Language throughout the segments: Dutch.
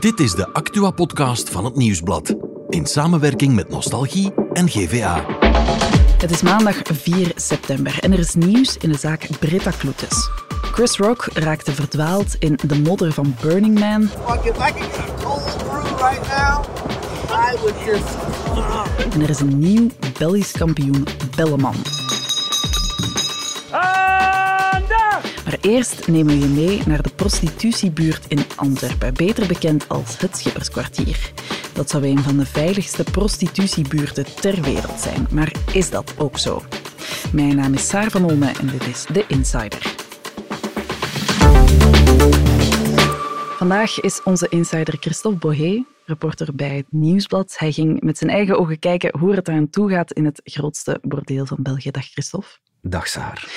Dit is de Actua-podcast van het Nieuwsblad. In samenwerking met Nostalgie en GVA. Het is maandag 4 september en er is nieuws in de zaak Britta Kloetes. Chris Rock raakte verdwaald in de modder van Burning Man. En er is een nieuw Belgisch kampioen Belleman. Eerst nemen we je mee naar de prostitutiebuurt in Antwerpen, beter bekend als het Schipperskwartier. Dat zou een van de veiligste prostitutiebuurten ter wereld zijn, maar is dat ook zo? Mijn naam is Saar van Olme en dit is The Insider. Vandaag is onze insider Christophe Bohé, reporter bij het Nieuwsblad. Hij ging met zijn eigen ogen kijken hoe het eraan toe gaat in het grootste bordeel van België. Dag Christophe. Dag Saar.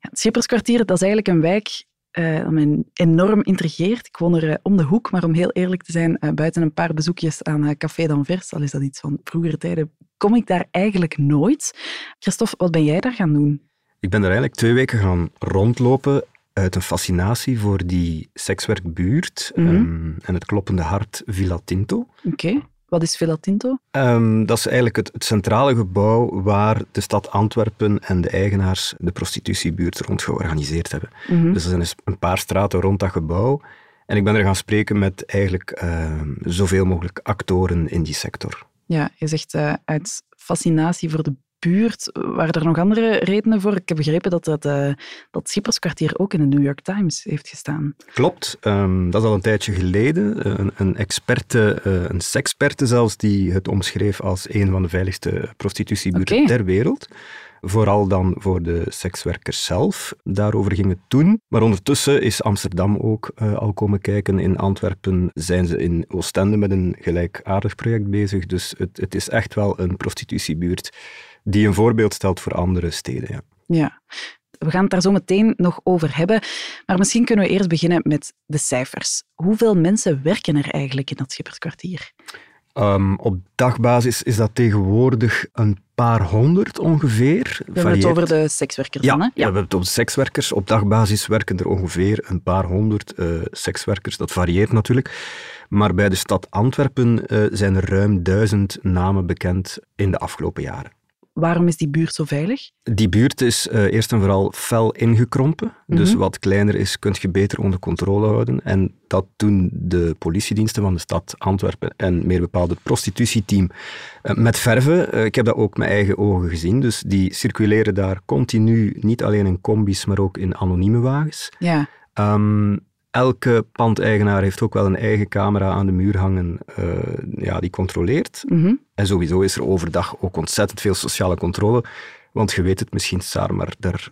Ja, het Schipperskwartier dat is eigenlijk een wijk eh, dat enorm intrigeert. Ik woon er eh, om de hoek, maar om heel eerlijk te zijn, eh, buiten een paar bezoekjes aan Café d'Anvers, al is dat iets van vroegere tijden, kom ik daar eigenlijk nooit. Christophe, wat ben jij daar gaan doen? Ik ben er eigenlijk twee weken gaan rondlopen uit een fascinatie voor die sekswerkbuurt Mhm. ehm, en het kloppende hart Villa Tinto. Oké, wat is Villa Tinto? Ehm, dat is eigenlijk het, het centrale gebouw waar de stad Antwerpen en de eigenaars de prostitutiebuurt rond georganiseerd hebben. Mhm. Dus er zijn dus een paar straten rond dat gebouw. En ik ben er gaan spreken met eigenlijk ehm, zoveel mogelijk actoren in die sector. Ja, je zegt eh, uit fascinatie voor de buurt. Waren er nog andere redenen voor? Ik heb begrepen dat dat, eh, dat Schipperskwartier ook in de New York Times heeft gestaan. Klopt, ehm, dat is al een tijdje geleden. Een, een experte, eh, een seksperte zelfs, die het omschreef als een van de veiligste prostitutiebuurten ter wereld. Vooral dan voor de sekswerkers zelf. Daarover ging het toen. Maar ondertussen is Amsterdam ook eh, al komen kijken. In Antwerpen zijn ze in Oostende met een gelijkaardig project bezig. Dus het, het is echt wel een prostitutiebuurt die een voorbeeld stelt voor andere steden. Ja. Ja. We gaan het daar zo meteen nog over hebben. Maar misschien kunnen we eerst beginnen met de cijfers. Hoeveel mensen werken er eigenlijk in dat Schipperskwartier? Ehm, op dagbasis is dat tegenwoordig een paar honderd ongeveer. We hebben het over de sekswerkers ja, dan, hè? ja. we hebben het over sekswerkers. Op dagbasis werken er ongeveer een paar honderd eh, sekswerkers. Dat varieert natuurlijk. Maar bij de stad Antwerpen eh, zijn er ruim duizend namen bekend in de afgelopen jaren. Waarom is die buurt zo veilig? Die buurt is eh, eerst en vooral fel ingekrompen. Dus Mhm. wat kleiner is, kun je beter onder controle houden. En dat doen de politiediensten van de stad Antwerpen en meer bepaald het prostitutieteam eh, met verven. Eh, ik heb dat ook met eigen ogen gezien. Dus die circuleren daar continu, niet alleen in combis, maar ook in anonieme wagens. Ja. Ehm, elke pandeigenaar heeft ook wel een eigen camera aan de muur hangen ja, die controleert. Mhm. En sowieso is er overdag ook ontzettend veel sociale controle. Want je weet het misschien, Saar, maar daar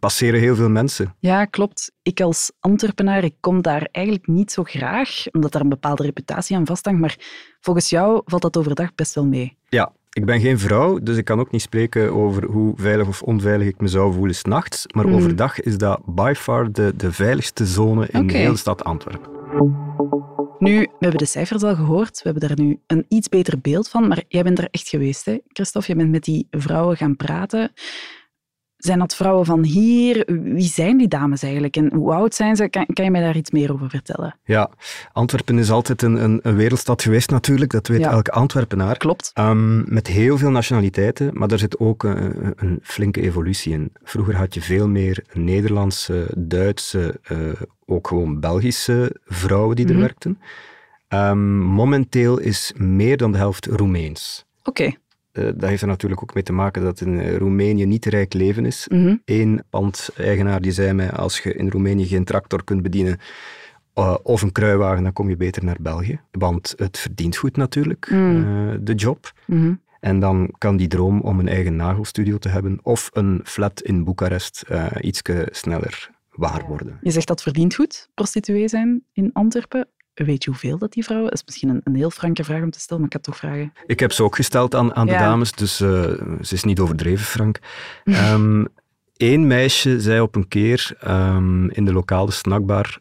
passeren heel veel mensen. Ja, klopt. Ik als Antwerpenaar, ik kom daar eigenlijk niet zo graag, omdat daar een bepaalde reputatie aan vasthangt. Maar volgens jou valt dat overdag best wel mee. Ja, ik ben geen vrouw, dus ik kan ook niet spreken over hoe veilig of onveilig ik me zou voelen s'nachts. Maar Mhm. overdag is dat by far de, de veiligste zone in de hele stad Antwerpen. Nu, we hebben de cijfers al gehoord. We hebben daar nu een iets beter beeld van. Maar jij bent er echt geweest, hè? Christophe, jij bent met die vrouwen gaan praten. Zijn dat vrouwen van hier? Wie zijn die dames eigenlijk? En hoe oud zijn ze? Kan, kan je mij daar iets meer over vertellen? Ja, Antwerpen is altijd een, een, een wereldstad geweest natuurlijk, dat weet Ja. elke Antwerpenaar. Klopt. Ehm, met heel veel nationaliteiten, maar daar zit ook een, een flinke evolutie in. Vroeger had je veel meer Nederlandse, Duitse, eh, ook gewoon Belgische vrouwen die Mhm. er werkten. Ehm, momenteel is meer dan de helft Roemeens. Oké. Dat heeft er natuurlijk ook mee te maken dat in eh, Roemenië niet rijk leven is. Mhm. Eén pandeigenaar die zei mij, als je in Roemenië geen tractor kunt bedienen eh, of een kruiwagen, dan kom je beter naar België. Want het verdient goed natuurlijk, Mm. eh, de job. Mhm. En dan kan die droom om een eigen nagelstudio te hebben of een flat in Boekarest uh, iets sneller waar worden. Je zegt dat verdient goed, prostituee zijn in Antwerpen. Weet je hoeveel dat die vrouwen? Dat is misschien een, een heel franke vraag om te stellen, maar ik het toch vragen. Ik heb ze ook gesteld aan, aan Ja. de dames, dus uh, ze is niet overdreven, Frank. Um, Eén meisje zei op een keer um, in de lokale snackbar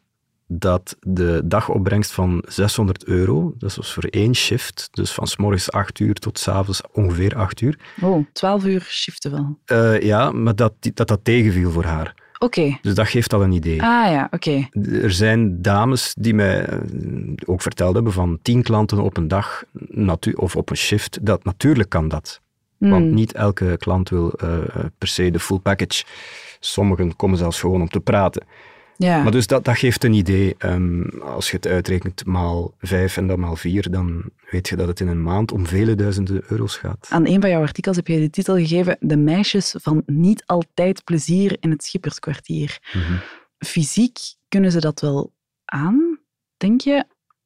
dat de dagopbrengst van 600 euro, dat was voor één shift, dus van s morgens 8 uur tot s avonds ongeveer 8 uur. Oh, 12 uur shiften wel. Uh, ja, maar dat, dat dat tegenviel voor haar. Oké. Dus dat geeft al een idee. Ah ja, oké. Er zijn dames die mij eh, ook verteld hebben van tien klanten op een dag of op een shift. Dat natuurlijk kan dat. Want Hmm. niet elke klant wil eh, per se de full package. Sommigen komen zelfs gewoon om te praten. Ja. Maar dus dat, dat geeft een idee. Ehm, als je het uitrekent maal vijf en dan maal vier, dan weet je dat het in een maand om vele duizenden euro's gaat. Aan een van jouw artikels heb je de titel gegeven De meisjes van niet altijd plezier in het Schipperskwartier. Mhm. Fysiek kunnen ze dat wel aan, denk je?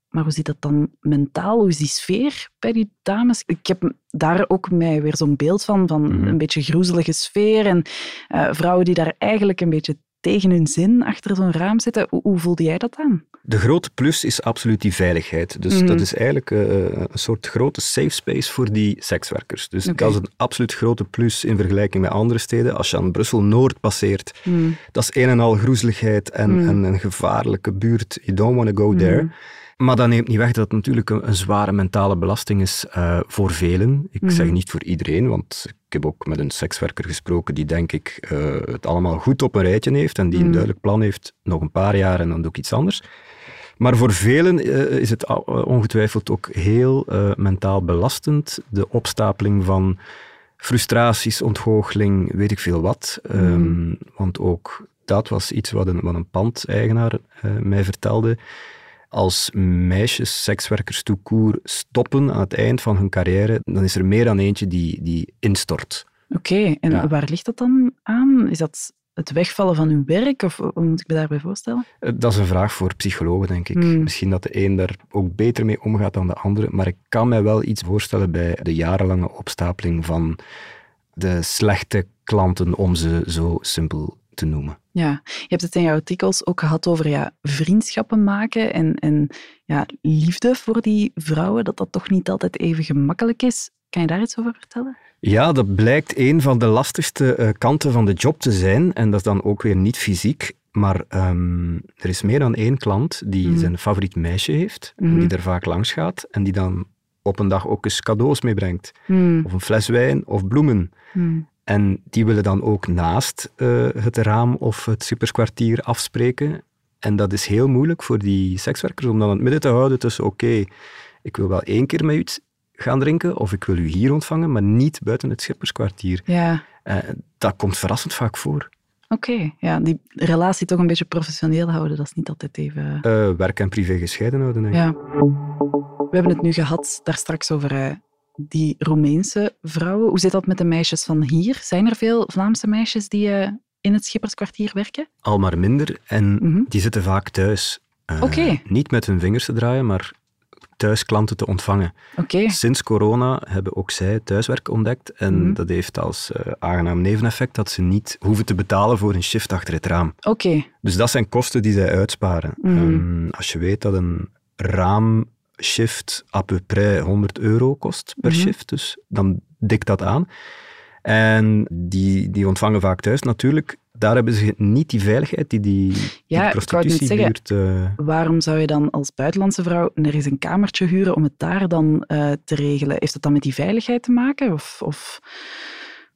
Maar hoe zit dat dan mentaal? Hoe is die sfeer bij die dames? Ik heb daar ook mij weer zo'n beeld van, van Mhm. een beetje groezelige sfeer en eh, vrouwen die daar eigenlijk een beetje tegen hun zin achter zo'n raam zitten. Hoe, hoe voelde jij dat aan? De grote plus is absoluut die veiligheid. Dus Mhm. dat is eigenlijk eh, een soort grote safe space voor die sekswerkers. Dus dat is een absoluut grote plus in vergelijking met andere steden. Als je aan Brussel-Noord passeert, Hmm. dat is een en al groezeligheid en, Mhm. en een gevaarlijke buurt. You don't want to go there. Mhm. Maar dat neemt niet weg dat het natuurlijk een, een zware mentale belasting is eh, voor velen. Ik zeg Mhm. niet voor iedereen, want ik heb ook met een sekswerker gesproken die denk ik eh, het allemaal goed op een rijtje heeft en die een Mhm. duidelijk plan heeft, nog een paar jaar en dan doe ik iets anders. Maar voor velen eh, is het ongetwijfeld ook heel mentaal belastend, de opstapeling van frustraties, ontgoocheling, weet ik veel wat. Ehm, want ook dat was iets wat een, wat een pandeigenaar mij vertelde. Als meisjes, sekswerkers toekoer stoppen aan het eind van hun carrière, dan is er meer dan eentje die, die instort. Oké, en Ja. waar ligt dat dan aan? Is dat het wegvallen van hun werk? Of hoe moet ik me daarbij voorstellen? Eh, Dat is een vraag voor psychologen, denk ik. Hmm. Misschien dat de een daar ook beter mee omgaat dan de andere, maar ik kan mij wel iets voorstellen bij de jarenlange opstapeling van de slechte klanten, om ze zo simpel te noemen. Ja, je hebt het in jouw artikels ook gehad over ja, vriendschappen maken en, en ja, liefde voor die vrouwen, dat dat toch niet altijd even gemakkelijk is. Kan je daar iets over vertellen? Ja, dat blijkt een van de lastigste eh, kanten van de job te zijn. En dat is dan ook weer niet fysiek. Maar ehm, er is meer dan één klant die Mhm. zijn favoriet meisje heeft. En Mhm. die er vaak langs gaat. En die dan op een dag ook eens cadeaus meebrengt. Hmm, Of een fles wijn of bloemen. En die willen dan ook naast eh, het raam of het superskwartier afspreken. En dat is heel moeilijk voor die sekswerkers om dan het midden te houden tussen oké, ik wil wel één keer met u gaan drinken of ik wil u hier ontvangen, maar niet buiten het schipperskwartier. Ja, Eh, dat komt verrassend vaak voor. oké. Ja, die relatie toch een beetje professioneel houden, dat is niet altijd even... Eh, werk en privé gescheiden houden, denk ik. Ja. We hebben het nu gehad daar straks over die Roemeense vrouwen. Hoe zit dat met de meisjes van hier? Zijn er veel Vlaamse meisjes die eh, in het Schipperskwartier werken? Al maar minder. En Mhm. die zitten vaak thuis. Oké. Niet met hun vingers te draaien, maar thuis klanten te ontvangen. Oké. Sinds corona hebben ook zij thuiswerk ontdekt. En Mhm. dat heeft als eh, aangenaam neveneffect dat ze niet hoeven te betalen voor een shift achter het raam. Oké. Dus dat zijn kosten die zij uitsparen. Mhm. Ehm, als je weet dat een raamshift à peu près 100 euro kost per Mhm. shift, dus dan dikt dat aan. En die, die ontvangen vaak thuis natuurlijk. Daar hebben ze niet die veiligheid die die, die Ja, prostitutiebuurt... eh, Waarom zou je dan als buitenlandse vrouw er eens een kamertje huren om het daar dan eh, te regelen? Heeft dat dan met die veiligheid te maken? Of, of...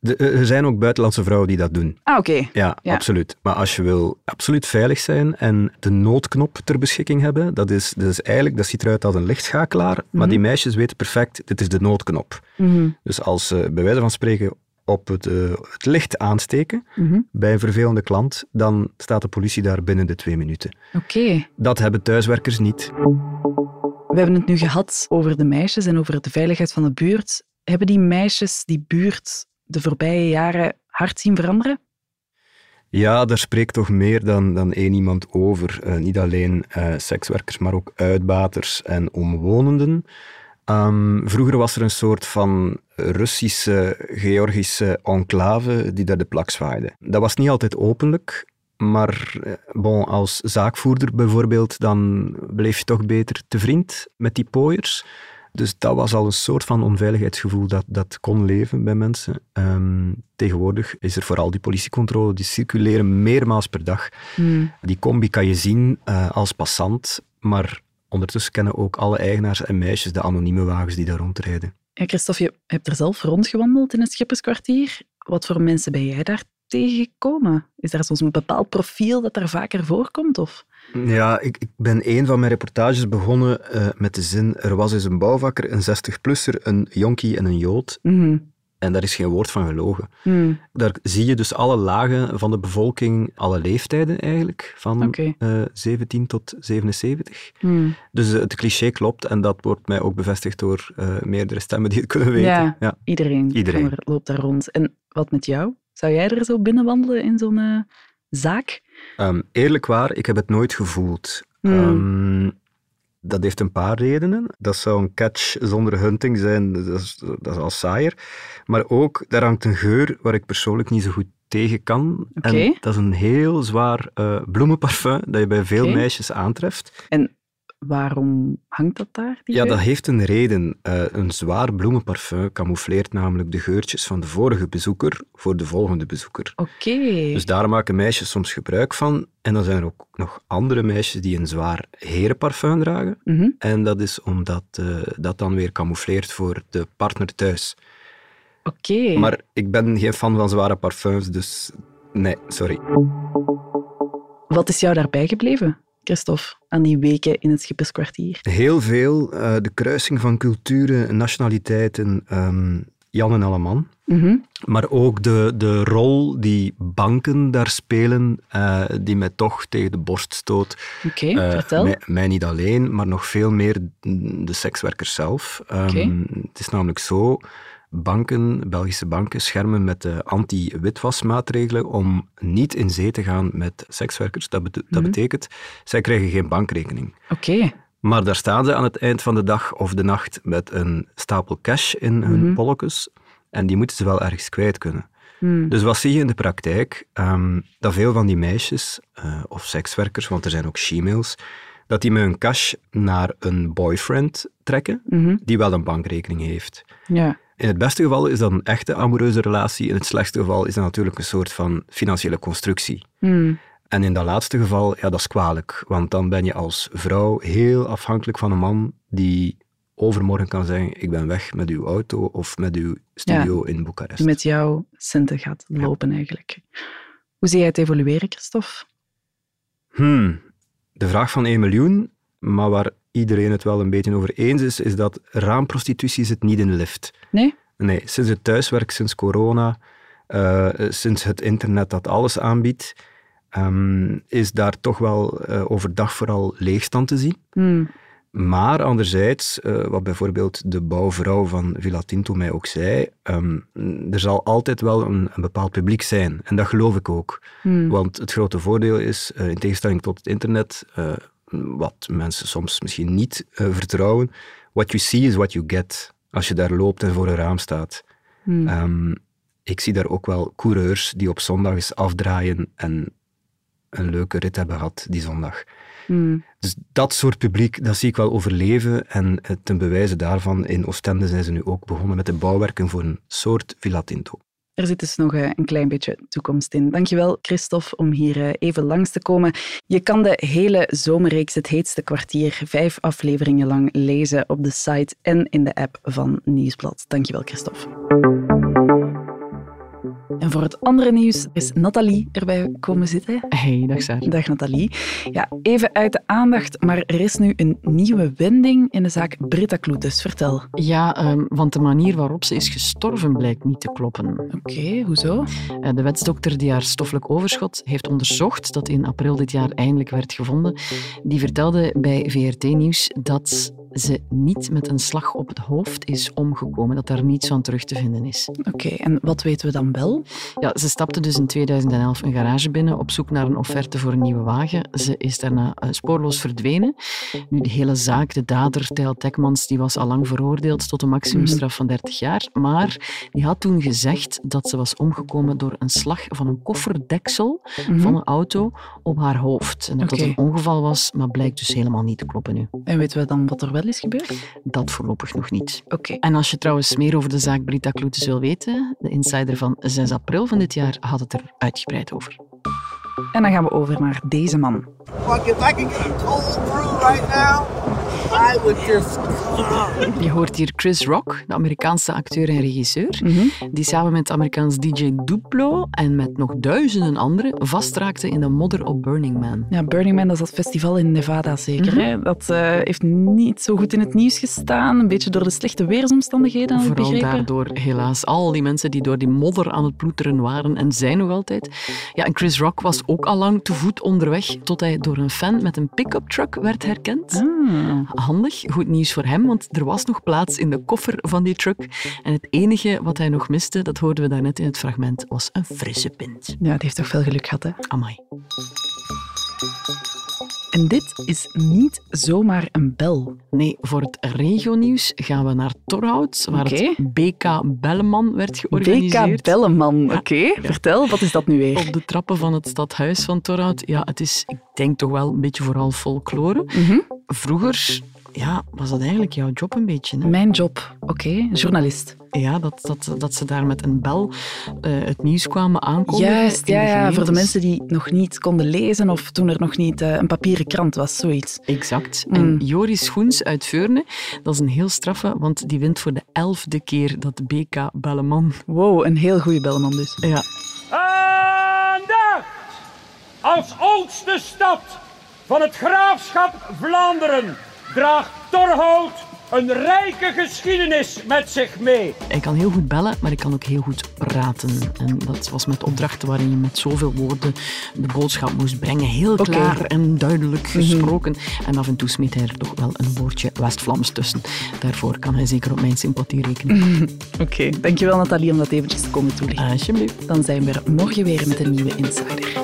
de- eh, er zijn ook buitenlandse vrouwen die dat doen. Ah, oké. Ja, Ja. absoluut. Maar als je wil absoluut veilig zijn en de noodknop ter beschikking hebben, dat, is, dat, is eigenlijk, dat ziet eruit als een lichtschakelaar, maar Mhm. die meisjes weten perfect, dit is de noodknop. Mhm, Dus als ze bij wijze van spreken op het, eh, het licht aansteken mhm. bij een vervelende klant, dan staat de politie daar binnen de twee minuten. Oké. Dat hebben thuiswerkers niet. We hebben het nu gehad over de meisjes en over de veiligheid van de buurt. Hebben die meisjes die buurt de voorbije jaren hard zien veranderen? Ja, daar spreekt toch meer dan, dan één iemand over. Eh, niet alleen eh, sekswerkers, maar ook uitbaters en omwonenden. Ehm, vroeger was er een soort van Russische, Georgische enclave die daar de plak zwaaide. Dat was niet altijd openlijk, maar eh, bon, als zaakvoerder bijvoorbeeld, dan bleef je toch beter te vriend met die pooiers. Dus dat was al een soort van onveiligheidsgevoel dat, dat kon leven bij mensen. Ehm, tegenwoordig is er vooral die politiecontrole, die circuleren meermaals per dag. Hmm. Die combi kan je zien eh, als passant, maar ondertussen kennen ook alle eigenaars en meisjes de anonieme wagens die daar rondrijden. Ja, Christophe, je hebt er zelf rondgewandeld in het Schipperskwartier. Wat voor mensen ben jij daar tegengekomen? Is daar soms een bepaald profiel dat daar vaker voorkomt? Of? Ja, ik, ik ben een van mijn reportages begonnen uh, met de zin er was eens een bouwvakker, een 60-plusser, een jonkie en een jood. Mm En daar is geen woord van gelogen. Mm. Daar zie je dus alle lagen van de bevolking, alle leeftijden eigenlijk, van Oké. eh, 17 tot 77. Mm. Dus eh, het cliché klopt en dat wordt mij ook bevestigd door eh, meerdere stemmen die het kunnen weten. Ja. Iedereen, Iedereen. er- loopt daar rond. En wat met jou? Zou jij er zo binnenwandelen in zo'n eh, zaak? Ehm, eerlijk waar, ik heb het nooit gevoeld. Hmm. Ehm, dat heeft een paar redenen. Dat zou een catch zonder hunting zijn, dat is, dat is al saaier. Maar ook, daar hangt een geur waar ik persoonlijk niet zo goed tegen kan. En dat is een heel zwaar eh, bloemenparfum dat je bij veel meisjes aantreft. Waarom hangt dat daar? Ja, geur? dat heeft een reden. Eh, een zwaar bloemenparfum camoufleert namelijk de geurtjes van de vorige bezoeker voor de volgende bezoeker. Oké. Dus daar maken meisjes soms gebruik van. En dan zijn er ook nog andere meisjes die een zwaar herenparfum dragen. Mhm. En dat is omdat eh, dat dan weer camoufleert voor de partner thuis. Oké. Maar ik ben geen fan van zware parfums, dus nee, sorry. Wat is jou daarbij gebleven, Christophe, aan die weken in het Schipperskwartier? Heel veel, eh, de kruising van culturen, nationaliteiten, ehm, Jan en Alleman. Mhm. Maar ook de, de rol die banken daar spelen, eh, die mij toch tegen de borst stoot. Oké, Eh, vertel. Mij, mij niet alleen, maar nog veel meer de sekswerkers zelf. Oké. Het is namelijk zo, banken, Belgische banken, schermen met de anti-witwasmaatregelen om niet in zee te gaan met sekswerkers. Dat, Mhm. betekent, zij krijgen geen bankrekening. Oké. Maar daar staan ze aan het eind van de dag of de nacht met een stapel cash in hun polletjes en die moeten ze wel ergens kwijt kunnen. Hmm. Dus wat zie je in de praktijk? Ehm, dat veel van die meisjes, eh, of sekswerkers, want er zijn ook she-mails, dat die met hun cash naar een boyfriend trekken, Mhm. die wel een bankrekening heeft. Ja. In het beste geval is dat een echte amoureuze relatie, in het slechtste geval is dat natuurlijk een soort van financiële constructie. Hmm. En in dat laatste geval, ja, dat is kwalijk, want dan ben je als vrouw heel afhankelijk van een man die overmorgen kan zeggen, ik ben weg met uw auto of met uw studio in Boekarest. Met jouw centen gaat lopen, eigenlijk. Hoe zie jij het evolueren, Christophe? Hmm, de vraag van 1 miljoen, maar waar iedereen het wel een beetje over eens is, is dat raamprostitutie zit niet in de lift. Nee? Nee, sinds het thuiswerk, sinds corona, eh, sinds het internet dat alles aanbiedt, ehm, is daar toch wel eh, overdag vooral leegstand te zien. Hmm. Maar anderzijds, eh, wat bijvoorbeeld de bouwvrouw van Villa Tinto mij ook zei, ehm, er zal altijd wel een, een bepaald publiek zijn. En dat geloof ik ook. Hmm. Want het grote voordeel is, in tegenstelling tot het internet, wat mensen soms misschien niet eh, vertrouwen, what you see is what you get. Als je daar loopt en voor een raam staat. Hmm. Ehm, ik zie daar ook wel coureurs die op zondag eens afdraaien en een leuke rit hebben gehad die zondag. Hmm. Dus dat soort publiek, dat zie ik wel overleven. En eh, ten bewijze daarvan, in Oostende zijn ze nu ook begonnen met de bouwwerken voor een soort Villa Tinto. Er zit dus nog eh, een klein beetje toekomst in. Dankjewel, Christophe, om hier eh, even langs te komen. Je kan de hele zomerreeks Het Heetste Kwartier vijf afleveringen lang lezen op de site en in de app van Nieuwsblad. Dankjewel, Christophe. Voor het andere nieuws is Nathalie erbij komen zitten. Hey, dag Sarah. Dag Nathalie. Ja, even uit de aandacht, maar er is nu een nieuwe wending in de zaak Britta Kloetes. Vertel. Ja, ehm, want de manier waarop ze is gestorven blijkt niet te kloppen. Oké, hoezo? Eh, De wetsdokter die haar stoffelijk overschot heeft onderzocht, dat in april dit jaar eindelijk werd gevonden, die vertelde bij VRT Nieuws dat ze niet met een slag op het hoofd is omgekomen, dat daar niets van terug te vinden is. Oké, en wat weten we dan wel? Ja, ze stapte dus in 2011 een garage binnen op zoek naar een offerte voor een nieuwe wagen. Ze is daarna eh, spoorloos verdwenen. Nu, de hele zaak, de dader, Tijl Tekmans, die was al lang veroordeeld tot een maximumstraf van 30 jaar. Maar die had toen gezegd dat ze was omgekomen door een slag van een kofferdeksel Mhm. van een auto op haar hoofd. En dat dat een ongeval was, maar blijkt dus helemaal niet te kloppen nu. En weten we dan wat er wel is gebeurd? Dat voorlopig nog niet. Oké. En als je trouwens meer over de zaak Brita Kloetes wil weten, de insider van 6 april van dit jaar had het er uitgebreid over. En dan gaan we over naar deze man. I would just. Je hoort hier Chris Rock, de Amerikaanse acteur en regisseur, Mhm. die samen met Amerikaans DJ Duplo en met nog duizenden anderen vastraakte in de modder op Burning Man. Ja, Burning Man, dat is dat festival in Nevada zeker. Mhm. hè? Dat eh, heeft niet zo goed in het nieuws gestaan. Een beetje door de slechte weersomstandigheden, Vooral begrepen. daardoor, helaas, al die mensen die door die modder aan het ploeteren waren en zijn nog altijd. Ja, en Chris Rock was ook al lang te voet onderweg tot hij door een fan met een pick-up truck werd herkend. Ah. Handig, goed nieuws voor hem, want er was nog plaats in de koffer van die truck. En het enige wat hij nog miste, dat hoorden we daarnet in het fragment, was een frisse pint. Ja, die heeft toch veel geluk gehad, hè? Amai. En dit is niet zomaar een bel. Nee, voor het regionieuws gaan we naar Torhout, waar het BK Belleman werd georganiseerd. BK Belleman, oké. Vertel, wat is dat nu weer? Op de trappen van het stadhuis van Torhout. Ja, het is, ik denk toch wel een beetje vooral folklore. Mhm. Vroeger ja, was dat eigenlijk jouw job een beetje. Hè? Mijn job, oké. Journalist. Ja, dat, dat, dat ze daar met een bel eh, het nieuws kwamen aankondigen. Juist, ja, ja, voor de mensen die nog niet konden lezen of toen er nog niet eh, een papieren krant was, zoiets. Exact. Mm. En Joris Schoens uit Veurne, dat is een heel straffe, want die wint voor de elfde keer dat BK Belleman. Wow, een heel goede Belleman dus. Ja, Aandacht! Als oudste stad van het graafschap Vlaanderen draagt Torhout een rijke geschiedenis met zich mee. ik kan heel goed bellen, maar ik kan ook heel goed praten. En dat was met opdrachten waarin je met zoveel woorden de boodschap moest brengen. Heel klaar en duidelijk gesproken. En af en toe smeet hij er toch wel een woordje West-Vlaams tussen. Daarvoor kan hij zeker op mijn sympathie rekenen. Oké, dankjewel Nathalie om dat eventjes te komen toelichten. Alsjeblieft. Dan zijn we er morgen weer met een nieuwe Insider.